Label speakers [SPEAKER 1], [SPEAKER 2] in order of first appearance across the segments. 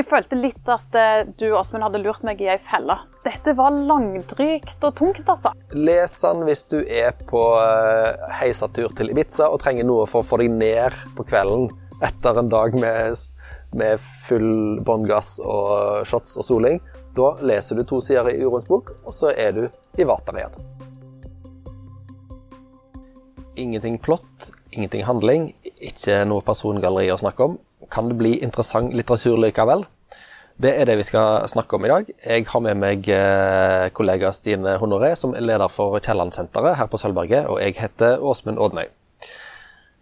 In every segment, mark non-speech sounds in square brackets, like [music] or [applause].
[SPEAKER 1] Jeg følte litt at eh, du Åsmund, hadde lurt meg i ei felle. Dette var langdrygt og tungt, altså.
[SPEAKER 2] Les den hvis du er på eh, heisatur til Ibiza og trenger noe for å få deg ned på kvelden etter en dag med, med full bånn gass og shots og soling. Da leser du to sider i Uroens bok, og så er du i vater igjen. Ingenting plott, ingenting handling, ikke noe persongalleri å snakke om kan det bli interessant litteratur likevel? Det er det vi skal snakke om i dag. Jeg har med meg eh, kollega Stine Honoré, som er leder for Kielland-senteret her på Sølvberget, og jeg heter Åsmund Ådnøy.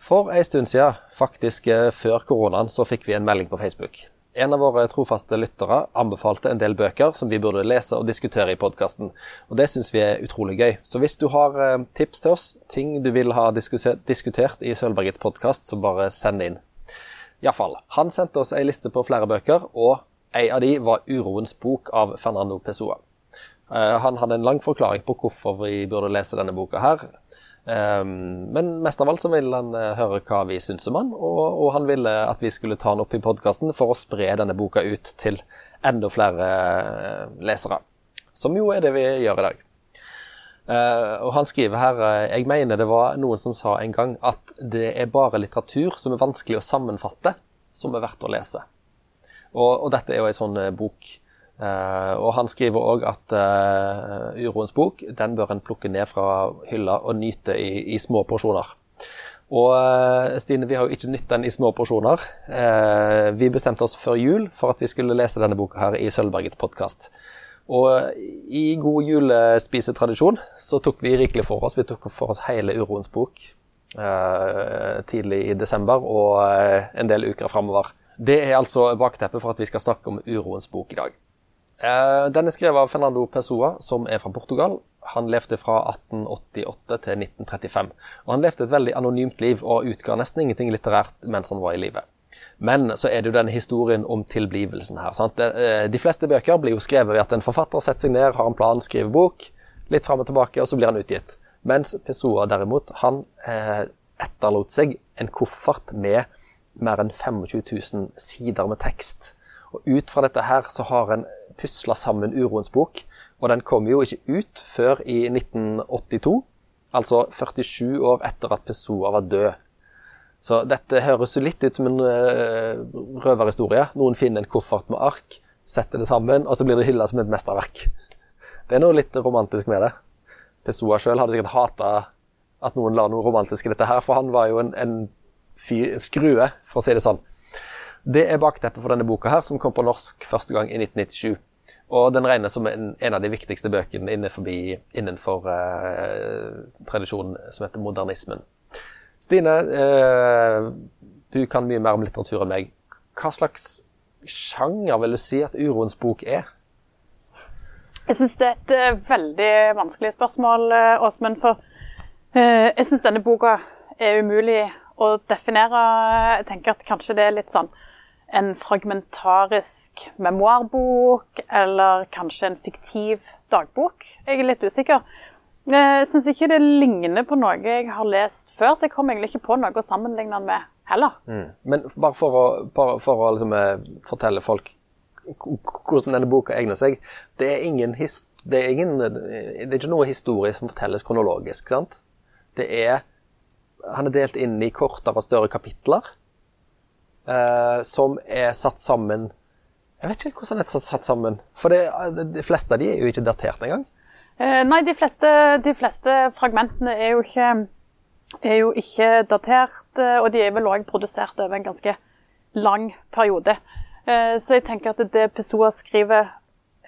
[SPEAKER 2] For en stund siden, faktisk eh, før koronaen, så fikk vi en melding på Facebook. En av våre trofaste lyttere anbefalte en del bøker som vi burde lese og diskutere i podkasten. Og det syns vi er utrolig gøy. Så hvis du har eh, tips til oss, ting du vil ha diskutert i Sølvbergets podkast, så bare send inn. Iallfall. Han sendte oss ei liste på flere bøker, og ei av de var 'Uroens bok' av Fernando Pessoa. Uh, han hadde en lang forklaring på hvorfor vi burde lese denne boka her. Um, men mest av alt så ville han uh, høre hva vi syns om han, og, han ville at vi skulle ta den opp i podkasten for å spre denne boka ut til enda flere uh, lesere. Som jo er det vi gjør i dag. Uh, og han skriver her uh, Jeg mener det var noen som sa en gang at det er bare litteratur som er vanskelig å sammenfatte, som er verdt å lese. Og, og dette er jo ei sånn uh, bok. og han skriver òg at Uroens bok den bør en plukke ned fra hylla og nyte i, i små porsjoner. Og Stine, vi har jo ikke nytt den i små porsjoner. vi bestemte oss før jul for at vi skulle lese denne boka her i Sølvbergets podkast. Og i god julespisetradisjon så tok vi rikelig for oss. Vi tok for oss hele Uroens bok eh, tidlig i desember og eh, en del uker framover. Det er altså bakteppet for at vi skal snakke om Uroens bok i dag. Eh, den er skrevet av Fernando Pessoa, som er fra Portugal. Han levde fra 1888 til 1935. Og han levde et veldig anonymt liv og utga nesten ingenting litterært mens han var i livet. Men så er det jo denne historien om tilblivelsen her. Sant? Eh, de fleste bøker blir jo skrevet ved at en forfatter setter seg ned, har en plan, skriver bok, litt fram og tilbake, og så blir han utgitt. Mens Pessoa derimot, han eh, etterlot seg en koffert med mer enn 25 000 sider med tekst. Og ut fra dette her så har en pusla sammen Uroens bok, og den kom jo ikke ut før i 1982. Altså 47 år etter at Pessoa var død. Så dette høres litt ut som en uh, røverhistorie. Noen finner en koffert med ark, setter det sammen, og så blir det hylla som et mesterverk. Det er noe litt romantisk med det. Pessoa sjøl hadde sikkert hata at noen la noe romantisk i dette her, for han var jo en, en, fyr, en skrue, for å si det sånn. Det er bakteppet for denne boka her, som kom på norsk første gang i 1997. Og den regnes som en, en av de viktigste bøkene innenfor, innenfor uh, tradisjonen som heter modernismen. Stine, eh, du kan mye mer om litteratur enn meg. Hva slags sjanger vil du si at Uroens bok er?
[SPEAKER 1] Jeg syns det er et uh, veldig vanskelig spørsmål, uh, Åsmund. For uh, jeg syns denne boka er umulig å definere. Jeg tenker at kanskje det er litt sånn en fragmentarisk memoarbok, eller kanskje en fiktiv dagbok. Jeg er litt usikker. Jeg syns ikke det ligner på noe jeg har lest før, så jeg kom egentlig ikke på noe å sammenligne den med heller.
[SPEAKER 2] Mm. Men bare for å, bare for å liksom, eh, fortelle folk hvordan denne boka egner seg det er, ingen, det, er ingen, det er ikke noe historie som fortelles kronologisk. sant? Det er Han er delt inn i kortere og større kapitler eh, som er satt sammen Jeg vet ikke helt hvordan det er satt sammen. For det, de fleste av de er jo ikke datert engang.
[SPEAKER 1] Eh, nei, de fleste, de fleste, fragmentene er jo, ikke, er jo ikke datert, eh, og de er vel òg produsert over en ganske lang periode. Eh, så jeg tenker at det Pessoa skriver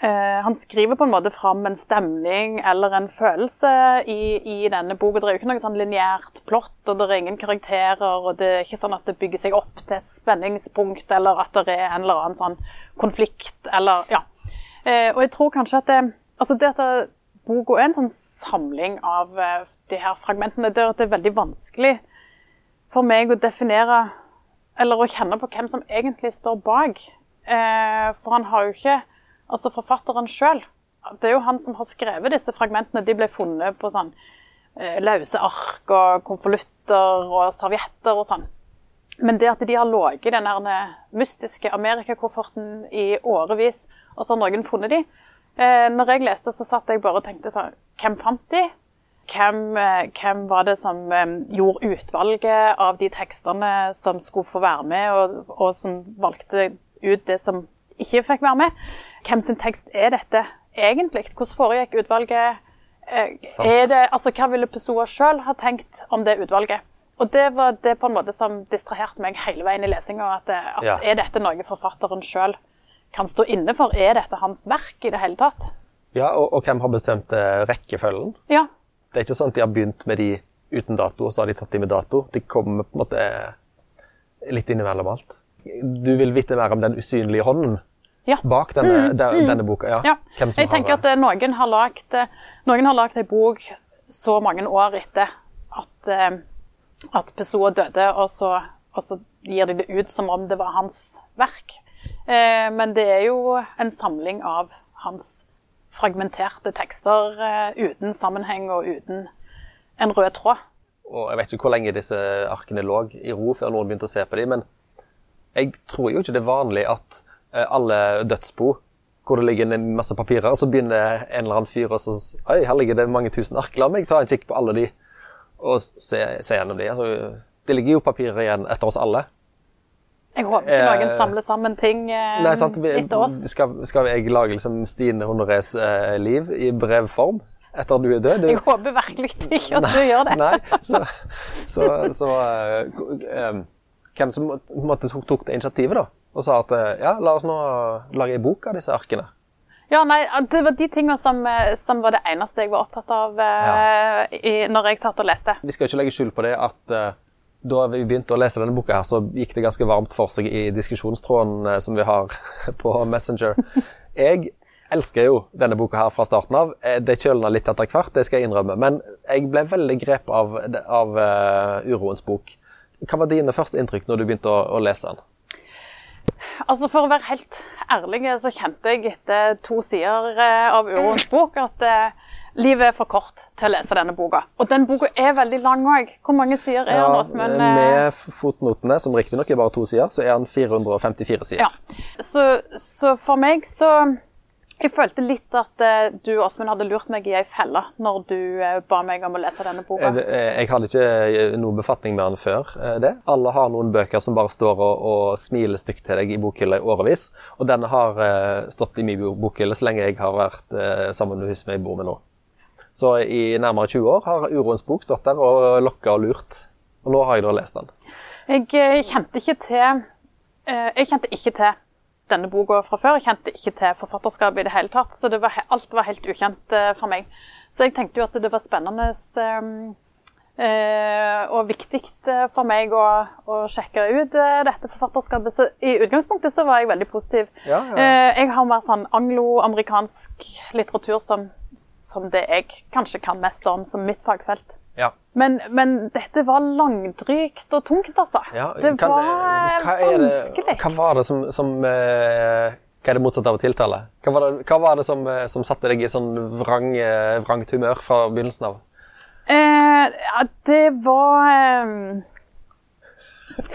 [SPEAKER 1] Han skriver på en måte fram en stemning eller en følelse i, i denne boka. Det er jo ikke noe sånn lineært plott, og det er ingen karakterer, og det er ikke sånn at det bygger seg opp til et spenningspunkt, eller at det er en eller annen sånn konflikt, eller Ja. Og jeg tror kanskje at det, altså det at boka er en sånn samling av eh, de her fragmentene. Det er veldig vanskelig for meg å definere eller å kjenne på hvem som egentlig står bak. Eh, for han har jo ikke Altså forfatteren sjøl. Det er jo han som har skrevet disse fragmentene. De ble funnet på sånn eh, løse ark og konvolutter og servietter og sånn. Men det at de har ligget i den mystiske Amerikakofferten i årevis, og så har noen funnet de. Eh, når jeg leste, så satt jeg bare og tenkte sånn Hvem fant de? Hvem, eh, hvem var det som eh, gjorde utvalget av de tekstene som skulle få være med, og, og som valgte ut det som ikke fikk være med? Hvem sin tekst er dette egentlig? Hvordan foregikk utvalget? Eh, er det, altså, hva ville Pessoa sjøl ha tenkt om det utvalget? Og det var det på en måte som distraherte meg hele veien i lesinga. At, at
[SPEAKER 2] Ja.
[SPEAKER 1] er dette noe forfatteren sjøl kan stå inne for? Er dette hans verk i det hele tatt?
[SPEAKER 2] Ja, og, og hvem har bestemt eh, rekkefølgen?
[SPEAKER 1] Ja.
[SPEAKER 2] Det er ikke sånn at de har begynt med de uten dato, og så har de tatt de med dato. De kommer på en måte litt innimellom alt. Du vil vite mer om den usynlige hånden
[SPEAKER 1] ja.
[SPEAKER 2] bak denne, de- denne boka? Ja.
[SPEAKER 1] Ja,
[SPEAKER 2] Hvem som
[SPEAKER 1] jeg tenker
[SPEAKER 2] har,
[SPEAKER 1] at eh, noen har lagt eh, Noen har lagt ei bok så mange år etter at, eh, at Pessoa døde, og så, og så gir de det ut som om det var hans verk. Eh, Men det er jo en samling av hans fragmenterte tekster eh, uten sammenheng og uten en rød tråd.
[SPEAKER 2] og Jeg vet ikke hvor lenge disse arkene lå i ro før noen begynte å se på dem, men jeg tror jo ikke det er vanlig at eh, alle dødsbo hvor det ligger en masse papirer, og så begynner en eller annen fyr og så Oi, her ligger det mange tusen ark. La meg ta en kikk på alle de og se, se gjennom de. Altså, det ligger jo papirer igjen etter oss alle.
[SPEAKER 1] Jeg håper ikke
[SPEAKER 2] Eh,
[SPEAKER 1] noen samler sammen ting eh,
[SPEAKER 2] Nei, sant? Vi,
[SPEAKER 1] etter oss.
[SPEAKER 2] skal, skal jeg lage liksom Stine Honorés eh, liv i brevform etter at du er død? Du,
[SPEAKER 1] Jeg håper virkelig ikke at du gjør det.
[SPEAKER 2] Nei, så, så, så uh, eh, Hvem som måtte, tok, tok det initiativet, da? Og sa at eh, ja, la oss nå lage ei bok av disse arkene.
[SPEAKER 1] Ja, nei, Det var de tingene som, eh, som var det eneste jeg var opptatt av eh, i, når jeg satt og leste.
[SPEAKER 2] Vi skal ikke legge skjul på det at eh, da vi begynte å lese denne boka, her, så gikk det ganske varmt for seg i diskusjonstråden eh, som vi har [laughs] på Messenger. Jeg elsker jo denne boka her fra starten av. Eh, Det kjølna litt etter hvert, det skal jeg innrømme. Men jeg ble veldig grepet av, av uh, Uroens bok. Hva var dine første inntrykk når du begynte å, å lese den?
[SPEAKER 1] Altså For å være helt ærlig så kjente jeg etter to sider av Uroens bok at eh, livet er for kort til å lese denne boka. Og den boka er veldig lang òg. Hvor mange sider er den? Åsmund? Eh,
[SPEAKER 2] med fotnotene, som riktignok er bare to sider, så er den 454 sider.
[SPEAKER 1] Ja. Så, så for meg så Jeg følte litt at eh, du, Åsmund, hadde lurt meg i ei felle når du eh, ba meg om å lese denne boka.
[SPEAKER 2] Jeg, eh, Jeg hadde ikke noen noe befatning med den før eh, det. Alle har noen bøker som bare står og, og smiler stygt til deg i bokhylla i årevis. Og denne har eh, stått i min bokhylle så lenge jeg har vært eh, sammen med hun som jeg bor med nå. Så i nærmere 20 år har Uroens bok stått der og lokka og lurt. Og nå har jeg da lest den.
[SPEAKER 1] Jeg eh, kjente ikke til eh, Jeg kjente ikke til denne boka fra før. Jeg kjente ikke til forfatterskapet i det hele tatt. Så det var, alt var helt ukjent eh, for meg. Så jeg tenkte jo at det var spennende og viktig for meg å, å sjekke ut dette forfatterskapet. Så i utgangspunktet så var jeg veldig positiv.
[SPEAKER 2] Ja, ja.
[SPEAKER 1] Jeg har mer sånn anglo-amerikansk litteratur som, som det jeg kanskje kan mest om som mitt fagfelt.
[SPEAKER 2] Ja.
[SPEAKER 1] Men, men dette var langdrygt og tungt, altså.
[SPEAKER 2] Ja,
[SPEAKER 1] det
[SPEAKER 2] kan-
[SPEAKER 1] var
[SPEAKER 2] hva
[SPEAKER 1] vanskelig.
[SPEAKER 2] Hva var det som, som uh, Hva er det motsatte av å tiltale? Hva var det, hva var det som, eh, som satte deg i sånn vrang, eh, vrangt humør fra begynnelsen av?
[SPEAKER 1] Eh, ja, det var um...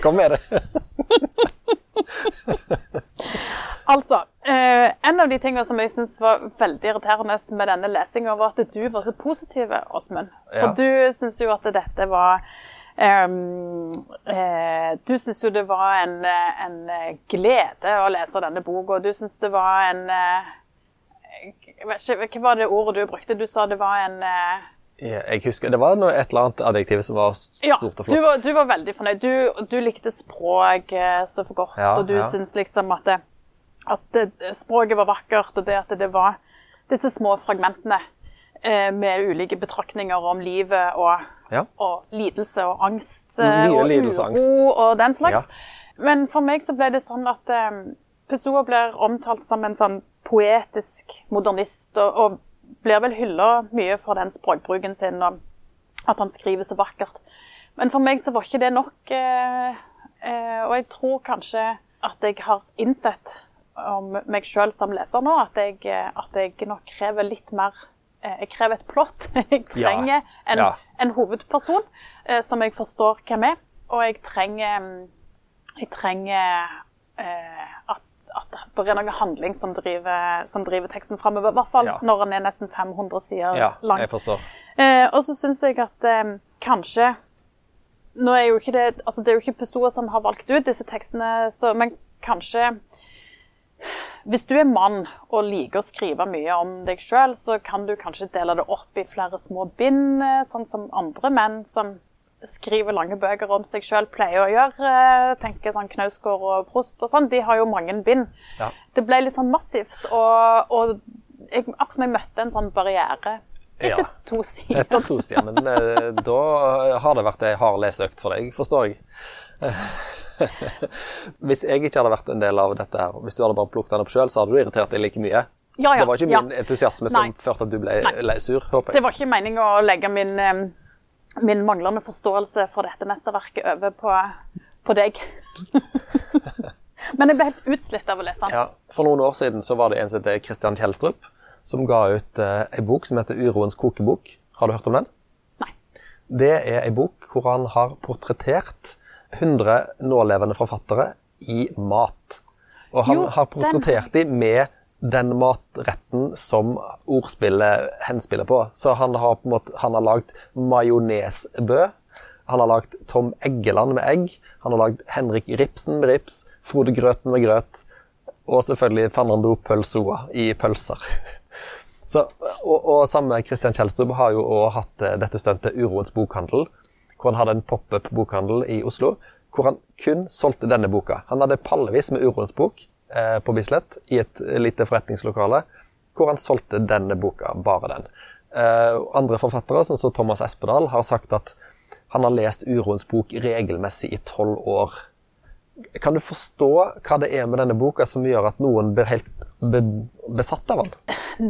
[SPEAKER 2] Kom med det. [laughs] [laughs]
[SPEAKER 1] Altså, eh, en av de tingene som jeg syns var veldig irriterende med denne lesinga, var at du var så positiv, Åsmund. For
[SPEAKER 2] Ja.
[SPEAKER 1] du syns jo at dette var Um, eh, Du syns jo det var en, en glede å lese denne boka, og du syns det var en eh, ikke, Hva var det ordet du brukte? Du sa det var en eh,
[SPEAKER 2] Ja, Jeg husker, Det var et eller annet adjektiv som var
[SPEAKER 1] Ja,
[SPEAKER 2] stort og
[SPEAKER 1] du
[SPEAKER 2] flott.
[SPEAKER 1] var, du var veldig fornøyd. Du, du likte språk eh, så for godt,
[SPEAKER 2] Ja,
[SPEAKER 1] og du
[SPEAKER 2] ja.
[SPEAKER 1] syns liksom at, det, at språket var vakkert, og det at det var disse små fragmentene eh, med ulike betraktninger om livet og,
[SPEAKER 2] Ja.
[SPEAKER 1] og lidelse og angst eh,
[SPEAKER 2] Mye
[SPEAKER 1] og
[SPEAKER 2] lidelse og
[SPEAKER 1] uro og den slags.
[SPEAKER 2] Ja.
[SPEAKER 1] Men for meg så ble det sånn at eh, Pessoa blir omtalt som en sånn poetisk modernist, og, og blir vel hylla mye for den språkbruken sin, og at han skriver så vakkert. Men for meg så var ikke det nok, eh, eh, og jeg tror kanskje at jeg har innsett om meg sjøl som leser nå, at jeg, eh, at jeg nok krever litt mer eh, Jeg krever et plott. [laughs] Jeg trenger en,
[SPEAKER 2] Ja.
[SPEAKER 1] en hovedperson eh, som jeg forstår hvem er, og jeg trenger mm, jeg trenger eh, at, at det er noe handling som driver, som driver teksten framover. I hvert fall
[SPEAKER 2] Ja.
[SPEAKER 1] når den er nesten 500 sider
[SPEAKER 2] Ja,
[SPEAKER 1] lang.
[SPEAKER 2] jeg forstår.
[SPEAKER 1] Eh, og så syns jeg at kanskje Nå er jo ikke det altså Det er jo ikke Pessoa som har valgt ut disse tekstene, så, men kanskje Hvis du er mann og liker å skrive mye om deg sjøl, så kan du kanskje dele det opp i flere små bind, eh, sånn som andre menn som skriver lange bøker om seg sjøl, pleier å gjøre. Eh, tenker sånn Knausgård og Prost og sånn. De har jo mange bind.
[SPEAKER 2] Ja.
[SPEAKER 1] Det ble litt sånn massivt, og, og jeg, akkurat som jeg møtte en sånn barriere etter
[SPEAKER 2] Ja.
[SPEAKER 1] to sider.
[SPEAKER 2] Etter to sider, men eh, da har det vært ei hard leseøkt for deg, forstår jeg. [laughs] Hvis jeg ikke hadde vært en del av dette her, hvis du hadde bare plukket den opp sjøl, så hadde du irritert deg like mye.
[SPEAKER 1] Ja, ja,
[SPEAKER 2] det var ikke
[SPEAKER 1] ja.
[SPEAKER 2] min entusiasme som
[SPEAKER 1] Nei.
[SPEAKER 2] førte at du ble
[SPEAKER 1] Nei.
[SPEAKER 2] sur, håper
[SPEAKER 1] Det var ikke meningen å legge min, eh, min manglende forståelse for dette mesterverket over på, på deg. [laughs] Men jeg ble helt utslitt av å lese den.
[SPEAKER 2] Ja, for noen år siden så var det en som heter Christian Kjellstrup, som ga ut uh, ei bok som heter Uroens kokebok. Har du hørt om den?
[SPEAKER 1] Nei.
[SPEAKER 2] Det er ei bok hvor han har portrettert 100 nålevende forfattere i mat. Og han
[SPEAKER 1] Jo,
[SPEAKER 2] har portrettert dem med den matretten som ordspillet henspiller på. Så han har på en måte, han har lagd majonesbø. Han har lagd Tom Eggeland med egg. Han har lagd Henrik Ripsen med rips. Frode Grøten med grøt. Og selvfølgelig Fernando Pølsoa i pølser. [laughs] Så, og, og samme Christian Kjelstrup har jo også hatt eh, dette stuntet Uroens bokhandel, hvor han hadde en pop-up bokhandel i Oslo, hvor han kun solgte denne boka. Han hadde pallevis med Urons bok eh, på Bislett i et lite forretningslokale, hvor han solgte denne boka, bare den. Eh, andre forfattere, som som Thomas Espedal, har sagt at han har lest Urons bok regelmessig i tolv år. Kan du forstå hva det er med denne boka som gjør at noen blir helt be besatt av den?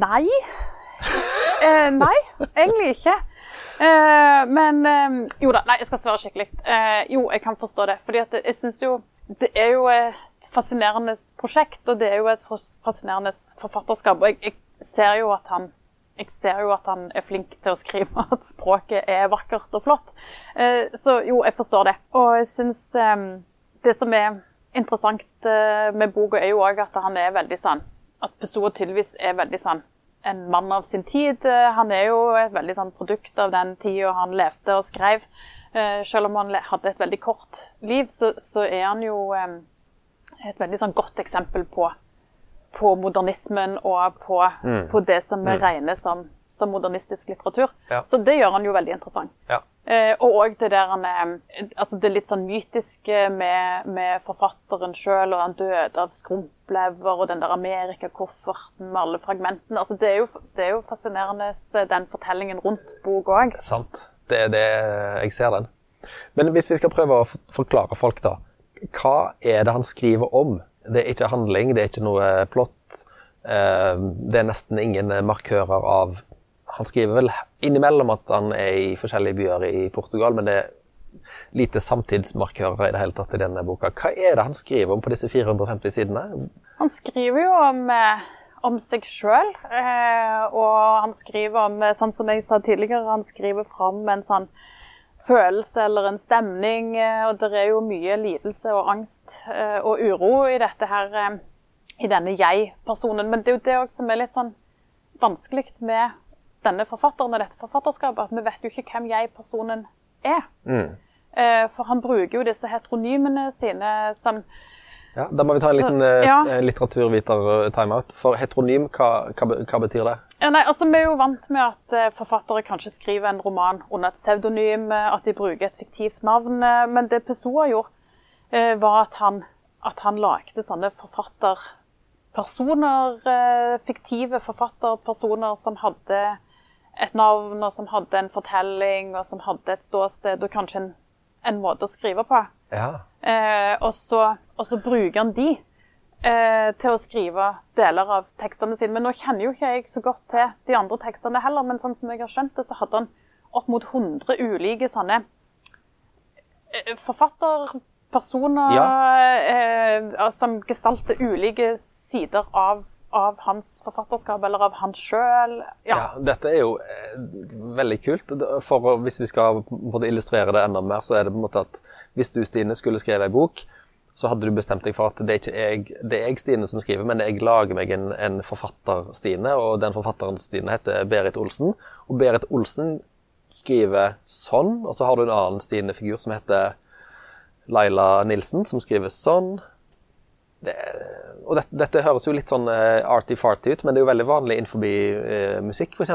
[SPEAKER 1] Nei. Eh, nei, egentlig ikke. Eh, men eh, Jo da, nei, jeg skal svare skikkelig. Uh, jo, jeg kan forstå det. Fordi at jeg syns jo det er jo et fascinerende prosjekt, og det er jo et fascinerende forfatterskap. Og jeg, jeg ser han jeg ser jo at han er flink til å skrive at språket er vakkert og flott. Så jo, jeg forstår det. Og jeg syns det som er interessant med boka, er jo òg at han er veldig sann. At Pessoa tydeligvis er veldig sånn en mann av sin tid. Eh, Han er jo et veldig sånn produkt av den tida han levde og skrev. Eh, Selv om han hadde et veldig kort liv, så, så er han jo eh, et veldig sånn godt eksempel på, på modernismen og på, på det som vi regner som, som modernistisk litteratur.
[SPEAKER 2] Ja.
[SPEAKER 1] Så det gjør han jo veldig interessant.
[SPEAKER 2] Ja.
[SPEAKER 1] Eh, og òg det der er Altså det litt sånn mytiske med, med forfatteren sjøl, og han døde av skrumplever, og den der Amerikakofferten med alle fragmentene. Altså det er jo, det er jo fascinerende, eh, den fortellingen rundt bok òg.
[SPEAKER 2] Sant. Det er det jeg ser den. Men hvis vi skal prøve å forklare folk, da. Hva er det han skriver om? Det er ikke handling, det er ikke noe plott. eh, Det er nesten ingen markører av Han skriver vel innimellom at han er i forskjellige byer i Portugal, men det er lite samtidsmarkører i det hele tatt i denne boka. Hva er det han skriver om på disse 450 sidene?
[SPEAKER 1] Han skriver jo om, eh, om seg sjøl, eh, og han skriver om, eh, sånn som jeg sa tidligere, han skriver fram en sånn følelse eller en stemning, og det er jo mye lidelse og angst og uro i dette her, i denne jeg-personen. Men det er jo det òg som er litt sånn vanskelig med denne forfatteren og dette forfatterskapet, at vi vet jo ikke hvem jeg-personen er. Eh, For han bruker jo disse heteronymene sine som
[SPEAKER 2] Ja, Da må vi ta en liten eh,
[SPEAKER 1] ja.
[SPEAKER 2] litteraturviter-timeout. For heteronym, hva, hva, hva betyr det?
[SPEAKER 1] Ja, nei, altså Vi er jo vant med at eh, forfattere kanskje skriver en roman under et pseudonym, eh, at de bruker et fiktivt navn. eh, Men det Pessoa gjorde, eh, var at han, at han lagde sånne forfatterpersoner, eh, fiktive forfatterpersoner som hadde et navn, og som hadde en fortelling, og som hadde et ståsted, og kanskje en, en måte å skrive på.
[SPEAKER 2] Ja.
[SPEAKER 1] Eh, og, så, og så bruker han de eh, til å skrive deler av tekstene sine. Men nå kjenner jo ikke jeg så godt til de andre tekstene heller, men sånn som jeg har skjønt det, så hadde han opp mot 100 ulike sånne forfatterpersoner ja. eh, som gestalter ulike sider av, av hans forfatterskap, eller av han sjøl. Ja.
[SPEAKER 2] Ja, dette er jo eh, veldig kult. For Hvis vi skal både illustrere det enda mer, så er det på en måte at hvis du, Stine, skulle skrive ei bok, så hadde du bestemt deg for at det er ikke jeg, det er jeg Stine, som skriver, men jeg lager meg en, en forfatter, Stine, og den forfatteren Stine heter Berit Olsen. Og Berit Olsen skriver sånn, og så har du en annen Stine-figur som heter Laila Nilsen, som skriver sånn. Det, og dette, dette, høres jo litt sånn uh, arty-farty ut, men det er jo veldig vanlig innenfor uh, musikk, f.eks.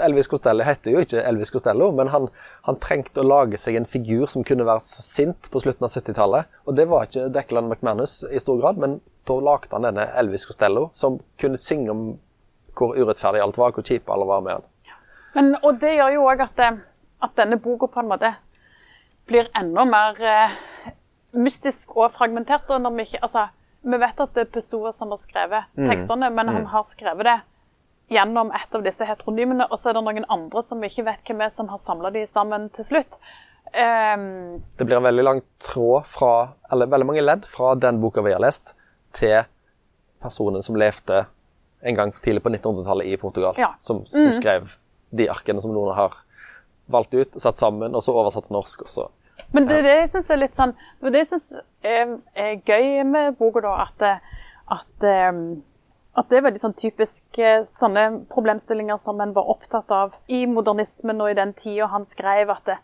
[SPEAKER 2] Elvis Costello heter jo ikke Elvis Costello, men han, han, trengte å lage seg en figur som kunne være sint på slutten av 70-tallet. Og det var ikke Declan McManus i stor grad, men da lagde han denne Elvis Costello, som kunne synge om hvor urettferdig alt var, hvor kjipe alle var med han.
[SPEAKER 1] Men, og det gjør jo òg at, eh, at, denne boka på en måte blir enda mer eh, mystisk og fragmentert. Og når vi, ikke, altså, vi vet at det er Pessoa som har skrevet mm. tekstene, men mm. han har skrevet det gjennom et av disse heteronymene, og så er det noen andre som vi ikke vet hvem er, som har samla de sammen til slutt. Um,
[SPEAKER 2] det blir en veldig lang tråd fra, eller veldig mange ledd fra den boka vi har lest, til personen som levde en gang tidlig på 1900-tallet i Portugal, ja. som, som mm. skrev de arkene som noen har valgt ut, satt sammen, og så oversatt til norsk. og så
[SPEAKER 1] men det det jeg syns er litt sånn Det det jeg syns er, er, gøy med boka, da, at, at um, at det er veldig sånn typisk eh, sånne problemstillinger som en var opptatt av i modernismen og i den tida han skrev at det,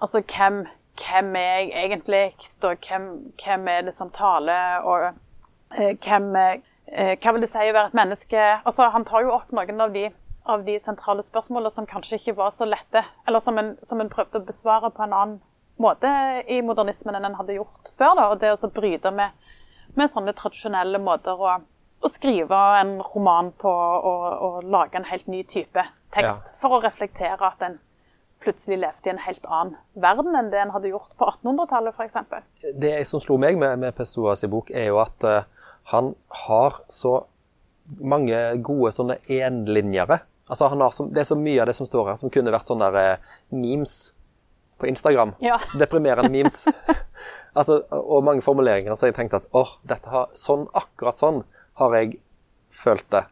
[SPEAKER 1] altså hvem, hvem er jeg egentlig, og hvem, hvem er det som taler, og eh, hvem eh, Hva vil det si å være et menneske? Altså, han tar jo opp noen av de, av de sentrale spørsmålene som kanskje ikke var så lette, eller som en, som en prøvde å besvare på en annen måte i modernismen enn en hadde gjort før. Da, og det å bryte med, med sånne tradisjonelle måter å å skrive en roman på og, og lage en helt ny type tekst. Ja. For å reflektere at en plutselig levde i en helt annen verden enn det en hadde gjort på 1800-tallet f.eks.
[SPEAKER 2] Det som slo meg med, med Pessoas bok, er jo at uh, han har så mange gode sånne enlinjere. Altså så, det er så mye av det som står her, som kunne vært sånne der, uh, memes på Instagram. Ja. Deprimerende memes. [laughs] altså, og mange formuleringer så jeg tenkte at åh, har sånn, akkurat sånn har jeg følt det.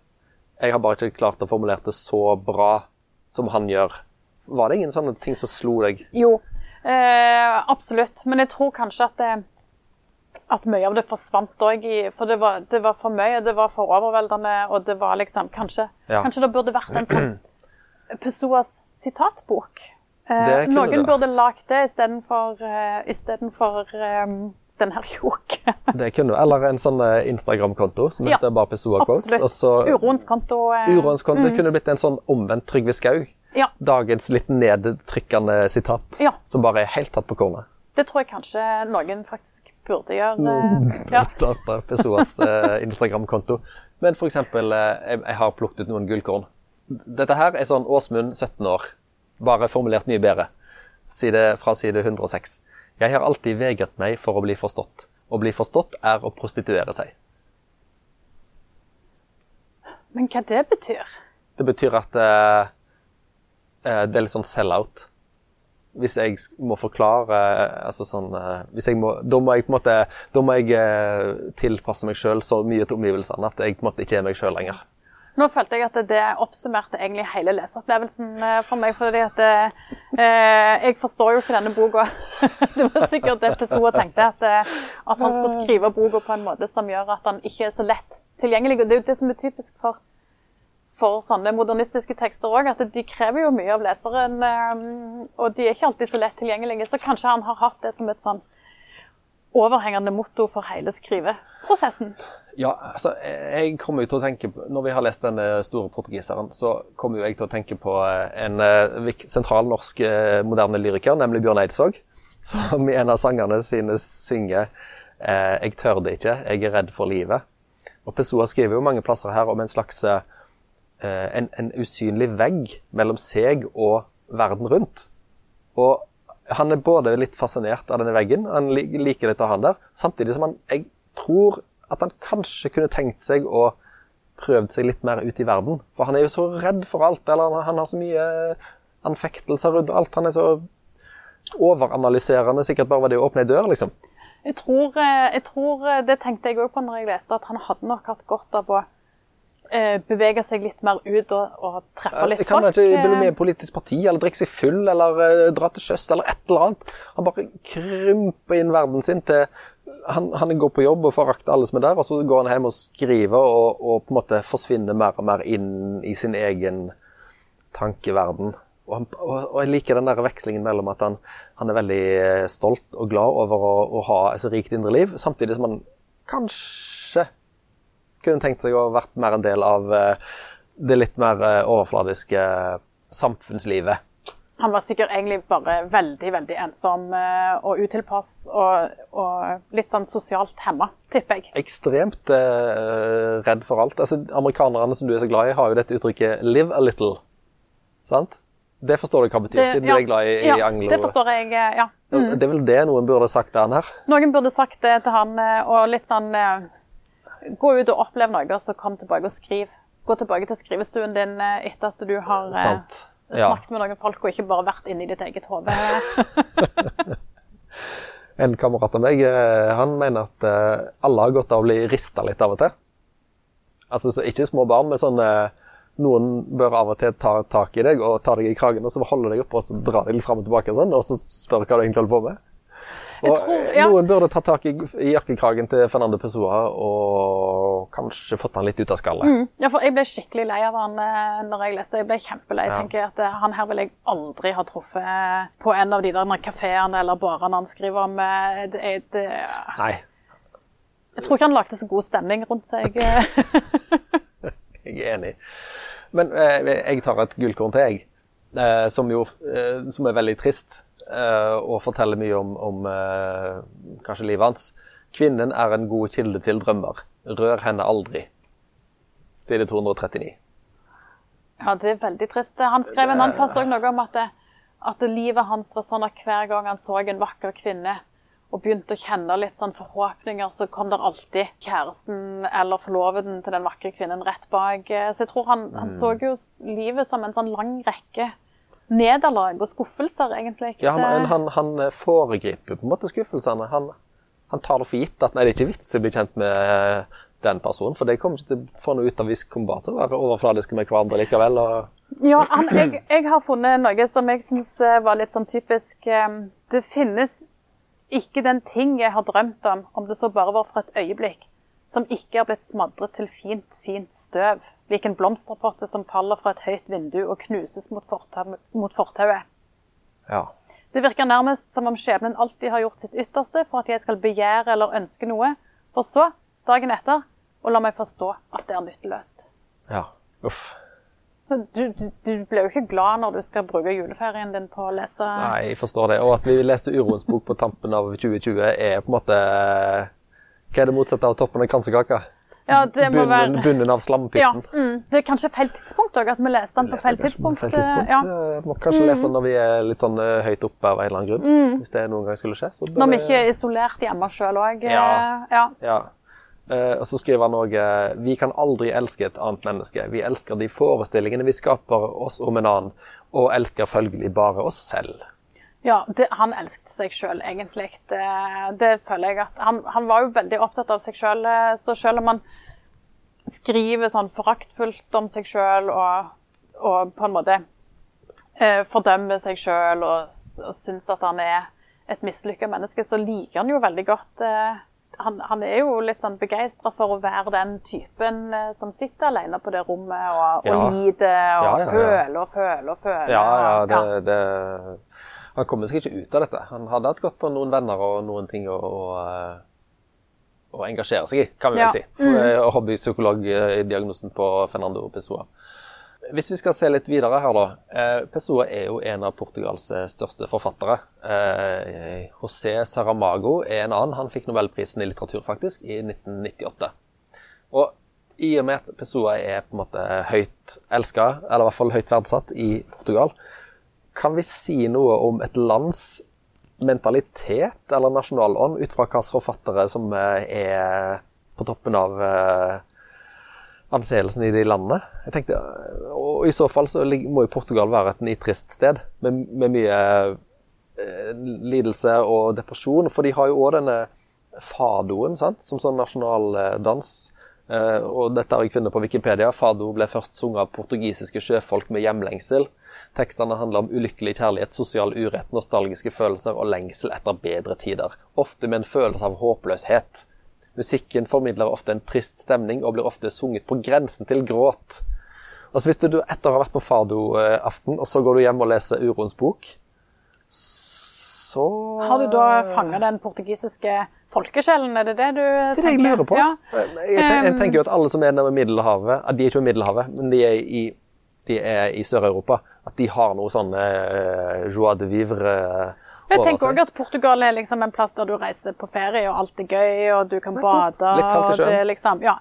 [SPEAKER 2] Jeg har bare ikke klart å formulere det så bra som han gjør. Var det ingen sånne ting som slo deg?
[SPEAKER 1] Jo, eh, absolutt. Men jeg tror kanskje at, det, at mye av det forsvant òg. For det var, det var, for mye, det var for overveldende, og det var liksom Kanskje, ja. kanskje det burde vært en sånn [clears throat] Pessoas sitatbok. Eh, noen burde lagd det istedenfor uh, istedenfor um, den her tjukke. [laughs]
[SPEAKER 2] det kunne du. Eller en sånn eh, Instagram-konto som heter bare Pessoa Quotes.
[SPEAKER 1] Absolutt. Uroens konto.
[SPEAKER 2] Eh, Uroens konto. Mm. Kunne blitt en sånn omvendt Trygve Skaug. Ja. Dagens litt nedtrykkende sitat ja. som bare er helt tatt på kornet.
[SPEAKER 1] Det tror jeg kanskje noen faktisk burde gjøre. Mm.
[SPEAKER 2] Ja. Pessoas [laughs] eh, Instagram-konto. Men eksempel, eh, jeg, jeg har plukket ut noen gullkorn. Dette her er sånn Åsmund, 17 år, bare formulert mye bedre. Side, fra side 106. Jeg har alltid vegret meg for å bli forstått. Å bli forstått er å prostituere seg.
[SPEAKER 1] Men hva det betyr?
[SPEAKER 2] Det betyr at uh, det er litt sånn sell-out. Hvis jeg må forklare altså sånn, hvis jeg må, Da må jeg måte, da må jeg tilpasse meg sjøl så mye til omgivelsene at jeg på en måte ikke er meg sjøl lenger.
[SPEAKER 1] Nå følte jeg at det oppsummerte egentlig hele leseopplevelsen eh, for meg. fordi at eh, Jeg forstår jo ikke denne boka. [laughs] det var sikkert det Pessoa tenkte, at, eh, at, han skulle skrive boka på en måte som gjør at han ikke er så lett tilgjengelig. Og det er jo det som er typisk for, for sånne modernistiske tekster òg, at de krever jo mye av leseren. Eh, og de er ikke alltid så lett tilgjengelige. Så kanskje han har hatt det som et sånn overhengende motto for hele skriveprosessen?
[SPEAKER 2] Ja, altså, jeg kommer jo til å tenke på, Når vi har lest denne store portugiseren, så kommer jo jeg til å tenke på eh, en uh, sentral norsk uh, moderne lyriker, nemlig Bjørn Eidsvåg, [laughs] som i en av sangene sine synger 'Jeg tør det ikke, jeg er redd for livet'. Og Pessoa skriver jo mange plasser her om en slags en, en usynlig vegg mellom seg og verden rundt. Og han er både litt fascinert av denne veggen, han liker litt av han der, samtidig som han jeg tror at han kanskje kunne tenkt seg å prøvd seg litt mer ut i verden. For han er jo så redd for alt, eller han har så mye anfektelser rundt alt. Han er så overanalyserende, sikkert bare ved det å åpne ei dør, liksom.
[SPEAKER 1] Jeg tror, eh, jeg tror, eh, Det tenkte jeg òg på når jeg leste, at han hadde nok hatt godt av å Eh, bevege seg litt mer ut og, og treffe litt
[SPEAKER 2] folk. Kan han ikke bli med i politisk parti, eller drikke seg full, eller dra til sjøs, eller et eller annet? Han bare krymper inn verden sin til han, han, går på jobb og forakter alle som er der, og så går han hjem og skriver og, og, på en måte forsvinner mer og mer inn i sin egen tankeverden. Og, han, og jeg liker den der vekslingen mellom at han, han er veldig eh, stolt og glad over å, å ha et så rikt indre liv, samtidig som han kanskje kunne tenkt seg å ha vært mer en del av eh, det litt mer eh, overfladiske samfunnslivet.
[SPEAKER 1] Han var sikkert egentlig bare veldig veldig ensom og utilpass og, og litt sånn sosialt hemma, tipper jeg.
[SPEAKER 2] Ekstremt eh, redd for alt. Altså, Amerikanerne som du er så glad i, har jo dette uttrykket 'live a little'. Sant? Det forstår du hva betyr, det, siden ja, du er glad i,
[SPEAKER 1] ja,
[SPEAKER 2] i anglo...
[SPEAKER 1] det forstår jeg, ja.
[SPEAKER 2] Mm. Det er vel det noen burde sagt til han her?
[SPEAKER 1] Noen burde sagt det til han, eh, og litt sånn eh, Gå ut og opplev noe, og så kom tilbake og skriv. Gå tilbake til skrivestuen din eh, etter at du har Sant. Snakket med noen folk, og ikke bare vært inni ditt eget hode. [laughs]
[SPEAKER 2] en kamerat av meg han mener at alle har godt av å bli rista litt av og til. Altså ikke små barn, med sånn noen bør av og til ta tak i deg og ta deg i kragen og så holde deg oppe og så dra deg litt fram og tilbake og sånn, og så spørre hva du egentlig holder på med. Og tror, ja. Noen burde ta tak i, i jakkekragen til Fernando Pessoa og kanskje fått han litt ut av skallet. Mm.
[SPEAKER 1] Ja, for jeg ble skikkelig lei av han eh, når jeg leste. Jeg ble kjempelei. Jeg ja. tenker at eh, Han her vil jeg aldri ha truffet på en av de der kafeene eller barene han skriver om. Eh, det, det,
[SPEAKER 2] Nei.
[SPEAKER 1] Jeg tror ikke han lagde så god stemning rundt seg. [laughs]
[SPEAKER 2] jeg er enig. Men eh, jeg tar et gullkorn til, jeg. Eh, som jo eh, som er veldig trist, eh, og forteller mye om, om eh, kanskje livet hans. Kvinnen er en god kilde til drømmer. Rør henne aldri. Side 239.
[SPEAKER 1] Ja, det er veldig trist. Han skrev en annen plass òg noe om at, det, at livet hans var sånn at hver gang han så en vakker kvinne, og begynte å kjenne litt sånn forhåpninger, så kom der alltid kjæresten eller forloveden til den vakre kvinnen rett bak. Så jeg tror han, han så jo livet som en sånn lang rekke nederlag og skuffelser, egentlig.
[SPEAKER 2] Ja, men han, han foregriper på en måte skuffelsene. Han, han, tar det for gitt at nei, det er ikke vits i å bli kjent med eh, den personen, for det kommer ikke til å få noe ut av hvis vi kommer bare til å være overfladiske med hverandre likevel. Og...
[SPEAKER 1] Ja, han, jeg, jeg, har funnet noe som jeg syns eh, var litt sånn typisk. Eh, det finnes ikke den ting jeg har drømt om, om det så bare var for et øyeblikk, som ikke er blitt smadret til fint, fint støv, lik en blomsterpotte som faller fra et høyt vindu og knuses mot fortauet.
[SPEAKER 2] Ja.
[SPEAKER 1] Det virker nærmest som om skjebnen alltid har gjort sitt ytterste for at jeg skal begjære eller ønske noe, for så, dagen etter, å la meg forstå at det er nytteløst.
[SPEAKER 2] Ja, uff.
[SPEAKER 1] Du, du, du, blir jo ikke glad når du skal bruke juleferien din på å lese
[SPEAKER 2] Nei, jeg forstår det. Og at vi leste Uroens bok på tampen av 2020, er på en måte Hva er det motsatte av toppen av kransekaka?
[SPEAKER 1] Ja,
[SPEAKER 2] bunnen, være... bunnen av slampytten.
[SPEAKER 1] Ja, mm. Det er kanskje feil tidspunkt òg, at vi leser den på feil tidspunkt.
[SPEAKER 2] Feil tidspunkt. Ja. Må kanskje mm. lese den når vi er litt sånn eh, høyt oppe av en eller annen grunn. Mm. Hvis det noen gang skulle skje.
[SPEAKER 1] når vi ikke er isolert hjemme sjøl òg.
[SPEAKER 2] Ja. Eh, ja. ja. Uh, og så skriver han òg Vi kan aldri elske et annet menneske. Vi elsker de forestillingene vi skaper oss om en annen, og elsker følgelig bare oss selv.
[SPEAKER 1] Ja, det, han elsket seg sjøl, egentlig. Det, det, føler jeg at han, han, var jo veldig opptatt av seg sjøl. Eh, så selv om han skriver sånn foraktfullt om seg sjøl og, og, på en måte eh, fordømmer seg sjøl og, og syns at han er et mislykka menneske, så liker han jo veldig godt eh, han, han, er jo litt sånn begeistra for å være den typen eh, som sitter alene på det rommet og, og lider og ja, ja, ja. føler og føler og føler.
[SPEAKER 2] Ja, ja, det, det, Han kommer seg ikke ut av dette. Han hadde hatt godt av noen venner og noen ting å, å, å engasjere seg i, kan vi vel si. For mm. hobbypsykolog-diagnosen på Fernando Pessoa. Hvis vi skal se litt videre her, da. Eh, Pessoa er jo en av Portugals eh, største forfattere. Eh, José Saramago er en annen. Han fikk nobelprisen i litteratur, faktisk, i 1998. Og i og med at Pessoa er på en måte høyt elska, eller i hvert fall høyt verdsatt, i Portugal, kan vi si noe om et lands mentalitet eller nasjonalånd ut fra hvilke forfattere som er på toppen av anseelsen i de landene. Jeg tenkte, og I så fall så må jo Portugal være et nitrist sted med, med mye eh, lidelse og depresjon. For de har jo òg denne fadoen sant? som sånn nasjonaldans. Eh, og dette har jeg funnet på Wikipedia. Fado ble først sunget av portugisiske sjøfolk med hjemlengsel. Tekstene handler om ulykkelig kjærlighet, sosial urett, nostalgiske følelser og lengsel etter bedre tider. Ofte med en følelse av håpløshet. Musikken formidler ofte en trist stemning og blir ofte sunget på grensen til gråt. Altså Hvis du etter å ha vært på Fado-aften, og så går du hjem og leser Uroens bok, så
[SPEAKER 1] Har du da fanga den portugisiske folkesjelen, er det det du tenker?
[SPEAKER 2] Det er det jeg lurer på.
[SPEAKER 1] Ja.
[SPEAKER 2] Jeg, jeg tenker jo at alle som er nede ved Middelhavet at De er ikke ved Middelhavet, men de er i, de er i Sør-Europa. At de har noe sånn uh, joie de vivre uh,
[SPEAKER 1] Jeg tenker òg at Portugal er liksom en plass der du reiser på ferie, og alt er gøy, og du kan bade.
[SPEAKER 2] Litt kaldt i sjøen.
[SPEAKER 1] Liksom, ja.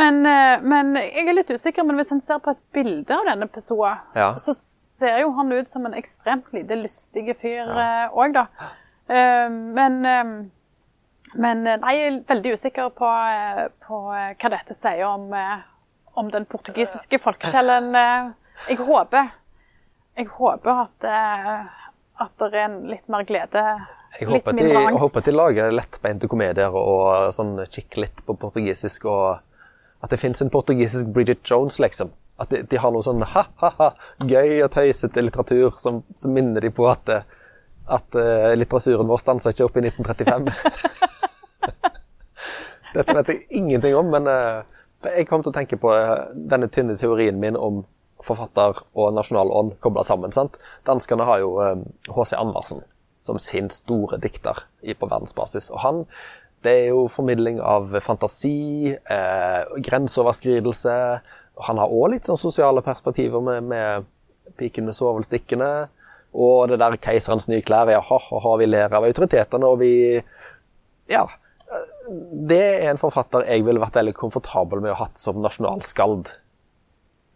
[SPEAKER 1] men, eh, men jeg er litt usikker, men hvis en ser på et bilde av denne Pessoa,
[SPEAKER 2] Ja.
[SPEAKER 1] så ser jo han ut som en ekstremt lite lystig fyr òg, da. Eh, men eh, men eh, nei, jeg er veldig usikker på, eh, på eh, hva dette sier om, om den portugisiske folkesjelen. Jeg håper Jeg håper at, at det er litt mer glede.
[SPEAKER 2] Jeg
[SPEAKER 1] litt
[SPEAKER 2] håper, at de,
[SPEAKER 1] angst.
[SPEAKER 2] jeg håper at de lager lettbeinte komedier og sånn kikker litt på portugisisk, og at det fins en portugisisk Bridget Jones, liksom. At de, de har noe sånn ha-ha-ha, gøy og tøysete litteratur som, som minner de på at, at uh, litteraturen vår stansa ikke opp i 1935. [laughs] Dette vet jeg ingenting om, men uh, jeg kom til å tenke på eh, denne tynne teorien min om forfatter og nasjonal ånd kobla sammen. sant? Danskene har jo H.C. Andersen som sin store dikter i, på verdensbasis. Og han det er jo formidling av fantasi, eh, grenseoverskridelse. Han har òg litt sånn sosiale perspektiver med, med piken med svovelstikkene. Og det der keiserens nye klær. Ja, ha, ha, ha, vi ler av autoritetene, og vi Ja. Det er en forfatter jeg ville vært veldig komfortabel med å ha hatt som nasjonalskald.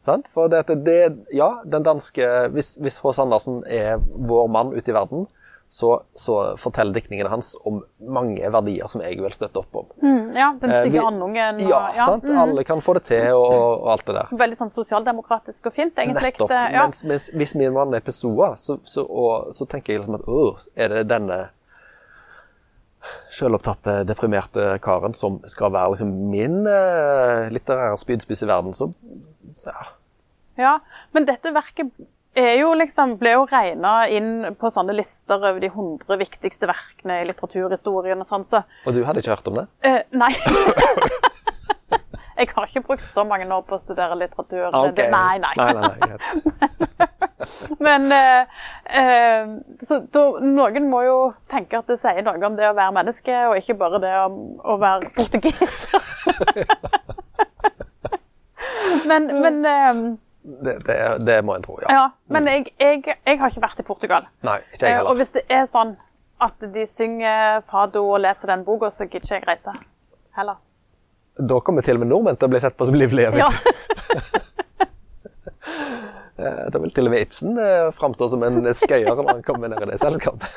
[SPEAKER 2] Sant? For det, det, ja, den danske Hvis, hvis H.C. Andersen er vår mann ute i verden, så, så forteller diktningene hans om mange verdier som jeg vil støtte opp om.
[SPEAKER 1] Mm, ja, den
[SPEAKER 2] Eh,
[SPEAKER 1] stygge
[SPEAKER 2] eh,
[SPEAKER 1] andungen. Ja,
[SPEAKER 2] Ja, sant?
[SPEAKER 1] mm.
[SPEAKER 2] Alle kan få det til, og, og alt det der.
[SPEAKER 1] Veldig sånn sosialdemokratisk og fint, egentlig.
[SPEAKER 2] Nettopp.
[SPEAKER 1] Det- Ja.
[SPEAKER 2] Mens, mens hvis min mann er Pessoa, så, så, og, så tenker jeg liksom at åh, er det denne selvopptatte, deprimerte karen som skal være liksom min eh, litterære spydspiss i verden, så, ja.
[SPEAKER 1] Ja, men dette verket er jo liksom, ble jo regna inn på sånne lister over de 100 viktigste verkene i litteraturhistorien og sånn, så
[SPEAKER 2] Og du hadde ikke hørt om det?
[SPEAKER 1] Uh, Nei. [laughs] Jeg har ikke brukt så mange år på å studere litteratur. Det- det- Nei, nei.
[SPEAKER 2] nei, nei, nei. [laughs]
[SPEAKER 1] Men uh, uh, så da, noen må jo tenke at det sier noe om det å være menneske, og ikke bare det om å være portugiser. [laughs] men men,
[SPEAKER 2] det, det, det må en tro, ja.
[SPEAKER 1] ja, men jeg, jeg, jeg har ikke vært i Portugal.
[SPEAKER 2] Nei, ikke jeg
[SPEAKER 1] heller. Og hvis det er sånn at de synger fado og leser den boka, så gidder ikke jeg reise heller.
[SPEAKER 2] Da kommer til og med nordmenn til å bli sett på som livlige.
[SPEAKER 1] Ja. [laughs]
[SPEAKER 2] Eh, Da vil til og med Ibsen eh, framstå som en skøyer når han kommer ned i det selskapet.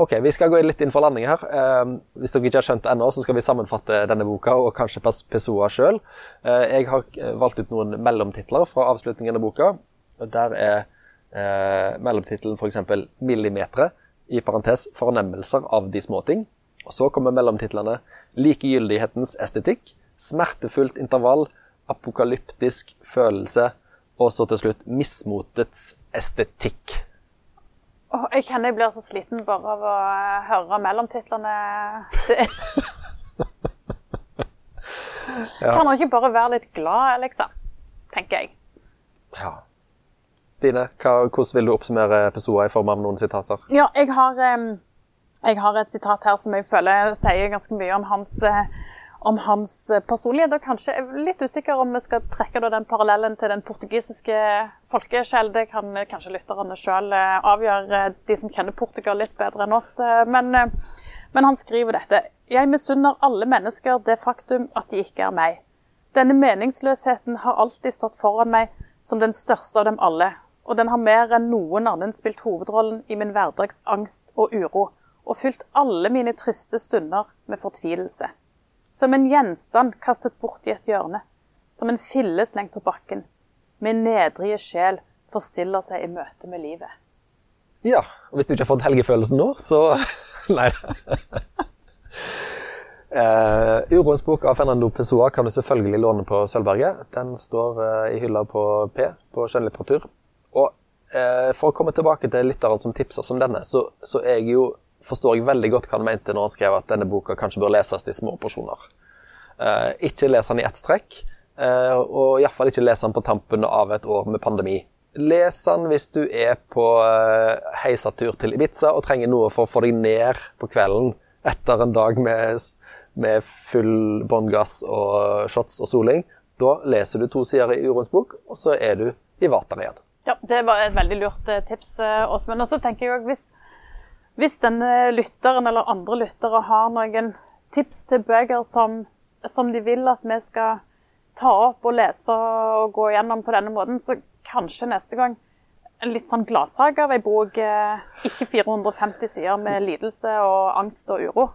[SPEAKER 2] Ok, Vi skal gå litt inn for landing her. Eh, hvis dere ikke har skjønt det ennå, så skal vi sammenfatte denne boka og kanskje Pes- Pessoa sjøl. Eh, jeg har eh, valgt ut noen mellomtitler fra avslutningen av boka. Der er eh, mellomtittelen f.eks. 'Millimetre', i parentes 'Fornemmelser av de små ting'. Og så kommer mellomtitlene 'Likegyldighetens estetikk', 'Smertefullt intervall', 'Apokalyptisk følelse', og så til slutt 'Mismotets estetikk'.
[SPEAKER 1] Åh, jeg kjenner jeg blir så sliten bare av å eh, høre mellomtitlene. Det [laughs] Kan han ikke bare være litt glad, liksom? Tenker jeg.
[SPEAKER 2] Ja. Stine, hva, hvordan vil du oppsummere episoden i form av noen sitater?
[SPEAKER 1] Ja, jeg har, jeg har et sitat her som jeg føler sier ganske mye om hans, eh, om hans eh, personlighet. Og kanskje er litt usikker om vi skal trekke den parallellen til den portugisiske folkesjel. Det kan eh, kanskje lytterne sjøl avgjøre, eh, de som kjenner Portugal litt bedre enn oss. Men, men han skriver dette. Jeg misunner alle mennesker det faktum at de ikke er meg. Denne meningsløsheten har alltid stått foran meg som den største av dem alle, og den har mer enn noen annen spilt hovedrollen i min hverdagsangst og uro, og fylt alle mine triste stunder med fortvilelse. Som en gjenstand kastet bort i et hjørne, som en fille slengt på bakken. Min nedrige sjel forstiller seg i møte med livet.
[SPEAKER 2] Ja, og hvis du ikke har fått helgefølelsen nå, så [laughs] Nei. Uh, Uroens bok av Fernando Pessoa kan du selvfølgelig låne på Sølvberget. Den står uh, i hylla på P, på skjønnlitteratur. Og uh, for å komme tilbake til lytteren som tipser som denne, så, så jeg jo, forstår jeg veldig godt hva han mente når han skrev at denne boka kanskje bør leses i små porsjoner. ikke les den i ett strekk, og iallfall ikke les den på tampen av et år med pandemi. Les den hvis du er på heisatur til Ibiza og trenger noe for å få deg ned på kvelden etter en dag med med full bånngass og shots og soling. Da leser du to sider i Uroens bok, og så er du i vater igjen.
[SPEAKER 1] Ja, det var et veldig lurt eh, tips, eh, Åsmund. Og så tenker jeg også, hvis, hvis denne lytteren eller andre lyttere har noen tips til bøker som, som de vil at vi skal ta opp og lese og gå gjennom på denne måten, så kanskje neste gang en litt sånn gladsak av ei bok. Eh, ikke 450 sider med lidelse og angst og uro.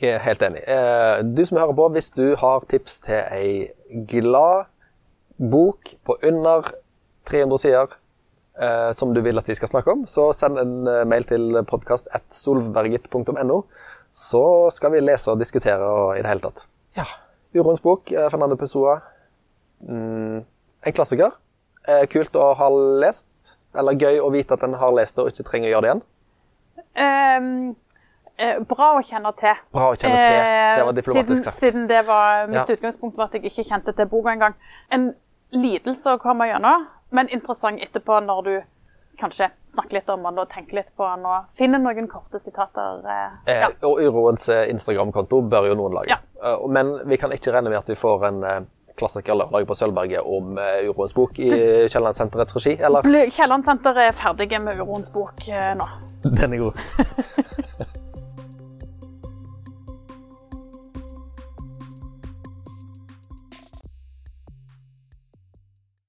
[SPEAKER 2] Jeg er helt enig. Eh, du som hører på, hvis du har tips til ei glad bok på under 300 sider som du vil at vi skal snakke om, så send en eh, mail til podkast.solbergit.no. Så skal vi lese og diskutere og i det hele tatt. Ja. Uroens bok, Fernando Pessoa. Mm, en klassiker. Kult å ha lest. Eller gøy å vite at en har lest det og ikke trenger å gjøre det igjen.
[SPEAKER 1] Um Eh, bra å kjenne til.
[SPEAKER 2] Bra å kjenne til. Det var diplomatisk
[SPEAKER 1] sagt. Siden, det var mitt ja. utgangspunkt var at jeg ikke kjente til boka engang. En lidelse å komme gjennom, men interessant etterpå når du kanskje snakker litt om den og tenker litt på den og finner noen korte sitater.
[SPEAKER 2] Eh, eh ja. og Uroens Instagram-konto bør jo noen lage. Ja. Men vi kan ikke regne med at vi får en klassiker lørdag på Sølvberget om Uroens bok i Kiellandsenterets regi, eller?
[SPEAKER 1] Kiellandsenteret er ferdige med Uroens bok nå.
[SPEAKER 2] Den er god. [laughs]